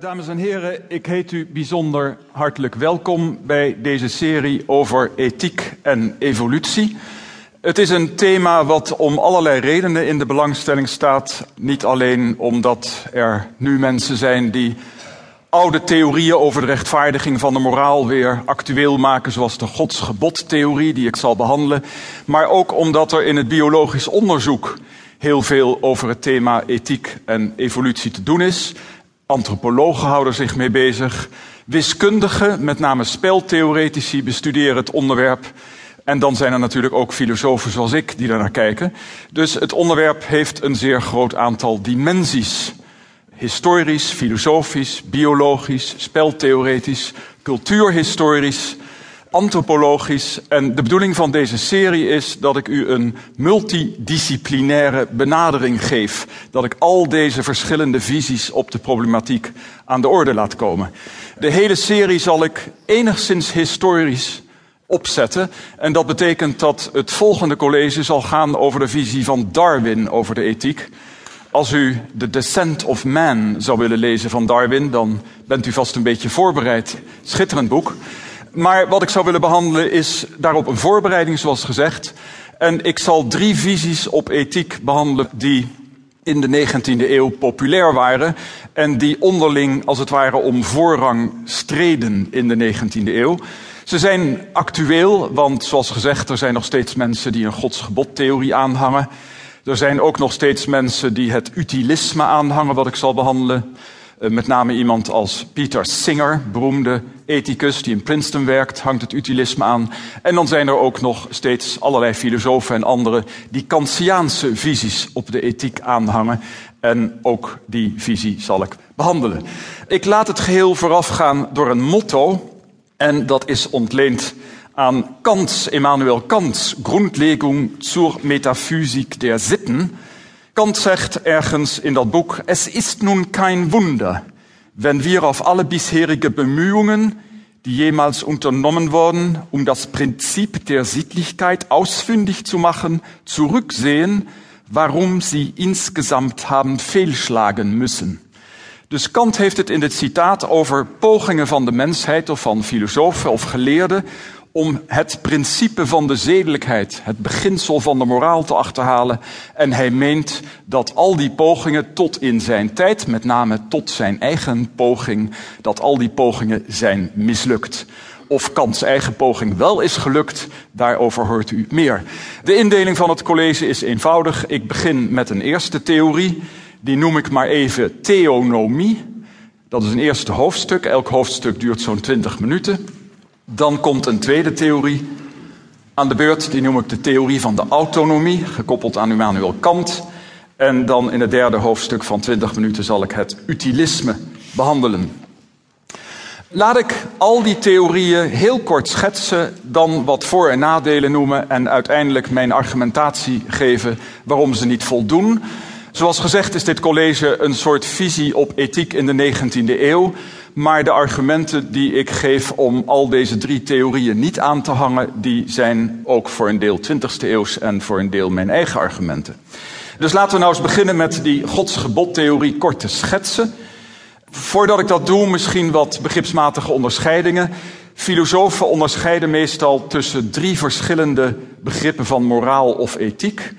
Dames en heren, ik heet u bijzonder hartelijk welkom bij deze serie over ethiek en evolutie. Het is een thema wat om allerlei redenen in de belangstelling staat. Niet alleen omdat er nu mensen zijn die oude theorieën over de rechtvaardiging van de moraal weer actueel maken, zoals de godsgebodtheorie, die ik zal behandelen, maar ook omdat er in het biologisch onderzoek heel veel over het thema ethiek en evolutie te doen is. Antropologen houden zich mee bezig. Wiskundigen, met name speltheoretici, bestuderen het onderwerp. En dan zijn er natuurlijk ook filosofen zoals ik die naar kijken. Dus het onderwerp heeft een zeer groot aantal dimensies. Historisch, filosofisch, biologisch, speltheoretisch, cultuurhistorisch, antropologisch. En de bedoeling van deze serie is dat ik u een multidisciplinaire benadering geef. Dat ik al deze verschillende visies op de problematiek aan de orde laat komen. De hele serie zal ik enigszins historisch opzetten. En dat betekent dat het volgende college zal gaan over de visie van Darwin over de ethiek. Als u The Descent of Man zou willen lezen van Darwin, dan bent u vast een beetje voorbereid. Schitterend boek. Maar wat ik zou willen behandelen is daarop een voorbereiding, zoals gezegd. En ik zal drie visies op ethiek behandelen die in de 19e eeuw populair waren en die onderling als het ware om voorrang streden in de 19e eeuw. Ze zijn actueel, want zoals gezegd, er zijn nog steeds mensen die een godsgebodtheorie aanhangen. Er zijn ook nog steeds mensen die het utilisme aanhangen, wat ik zal behandelen. Eh, met name iemand als Peter Singer, beroemde ethicus die in Princeton werkt, hangt het utilisme aan. En dan zijn er ook nog steeds allerlei filosofen en anderen die Kantiaanse visies op de ethiek aanhangen. En ook die visie zal ik behandelen. Ik laat het geheel voorafgaan door een motto. En dat is ontleend aan Kants, Immanuel Kants, Grundlegung zur Metaphysik der Sitten. Kant zegt ergens in dat boek, es ist nun kein Wunder, wenn wir auf alle bisherige Bemühungen, die jemals unternommen wurden, um das Prinzip der Sittlichkeit ausfindig zu machen, zurücksehen, warum sie insgesamt haben fehlschlagen müssen. Dus Kant heeft het in dit citaat over pogingen van de mensheid of van filosofen of geleerden om het principe van de zedelijkheid, het beginsel van de moraal te achterhalen. En hij meent dat al die pogingen tot in zijn tijd, met name tot zijn eigen poging, dat al die pogingen zijn mislukt. Of Kants eigen poging wel is gelukt, daarover hoort u meer. De indeling van het college is eenvoudig. Ik begin met een eerste theorie, die noem ik maar even theonomie. Dat is een eerste hoofdstuk. Elk hoofdstuk duurt zo'n 20 minuten. Dan komt een tweede theorie aan de beurt, die noem ik de theorie van de autonomie, gekoppeld aan Immanuel Kant. En dan in het derde hoofdstuk van 20 minuten zal ik het utilisme behandelen. Laat ik al die theorieën heel kort schetsen, dan wat voor- en nadelen noemen en uiteindelijk mijn argumentatie geven waarom ze niet voldoen. Zoals gezegd is dit college een soort visie op ethiek in de 19e eeuw. Maar de argumenten die ik geef om al deze drie theorieën niet aan te hangen, die zijn ook voor een deel 20e eeuws en voor een deel mijn eigen argumenten. Dus laten we nou eens beginnen met die godsgebodtheorie kort te schetsen. Voordat ik dat doe, misschien wat begripsmatige onderscheidingen. Filosofen onderscheiden meestal tussen drie verschillende begrippen van moraal of ethiek.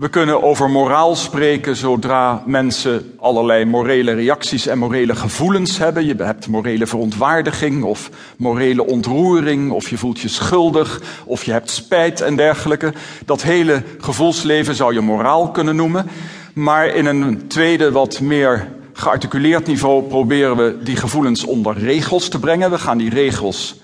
We kunnen over moraal spreken zodra mensen allerlei morele reacties en morele gevoelens hebben. Je hebt morele verontwaardiging of morele ontroering, of je voelt je schuldig, of je hebt spijt en dergelijke. Dat hele gevoelsleven zou je moraal kunnen noemen. Maar in een tweede, wat meer gearticuleerd niveau proberen we die gevoelens onder regels te brengen. We gaan die regels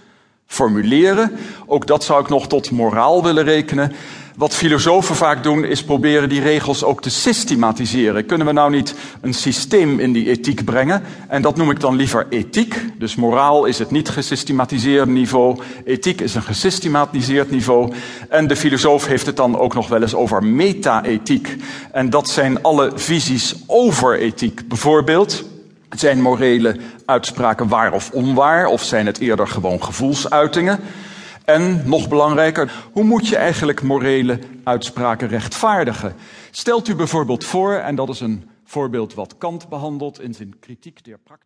formuleren. Ook dat zou ik nog tot moraal willen rekenen. Wat filosofen vaak doen, is proberen die regels ook te systematiseren. Kunnen we nou niet een systeem in die ethiek brengen? En dat noem ik dan liever ethiek. Dus moraal is het niet gesystematiseerd niveau. Ethiek is een gesystematiseerd niveau. En de filosoof heeft het dan ook nog wel eens over meta-ethiek. En dat zijn alle visies over ethiek. Bijvoorbeeld, zijn morele uitspraken waar of onwaar? Of zijn het eerder gewoon gevoelsuitingen? En nog belangrijker, hoe moet je eigenlijk morele uitspraken rechtvaardigen? Stelt u bijvoorbeeld voor, en dat is een voorbeeld wat Kant behandelt in zijn kritiek der praktijk.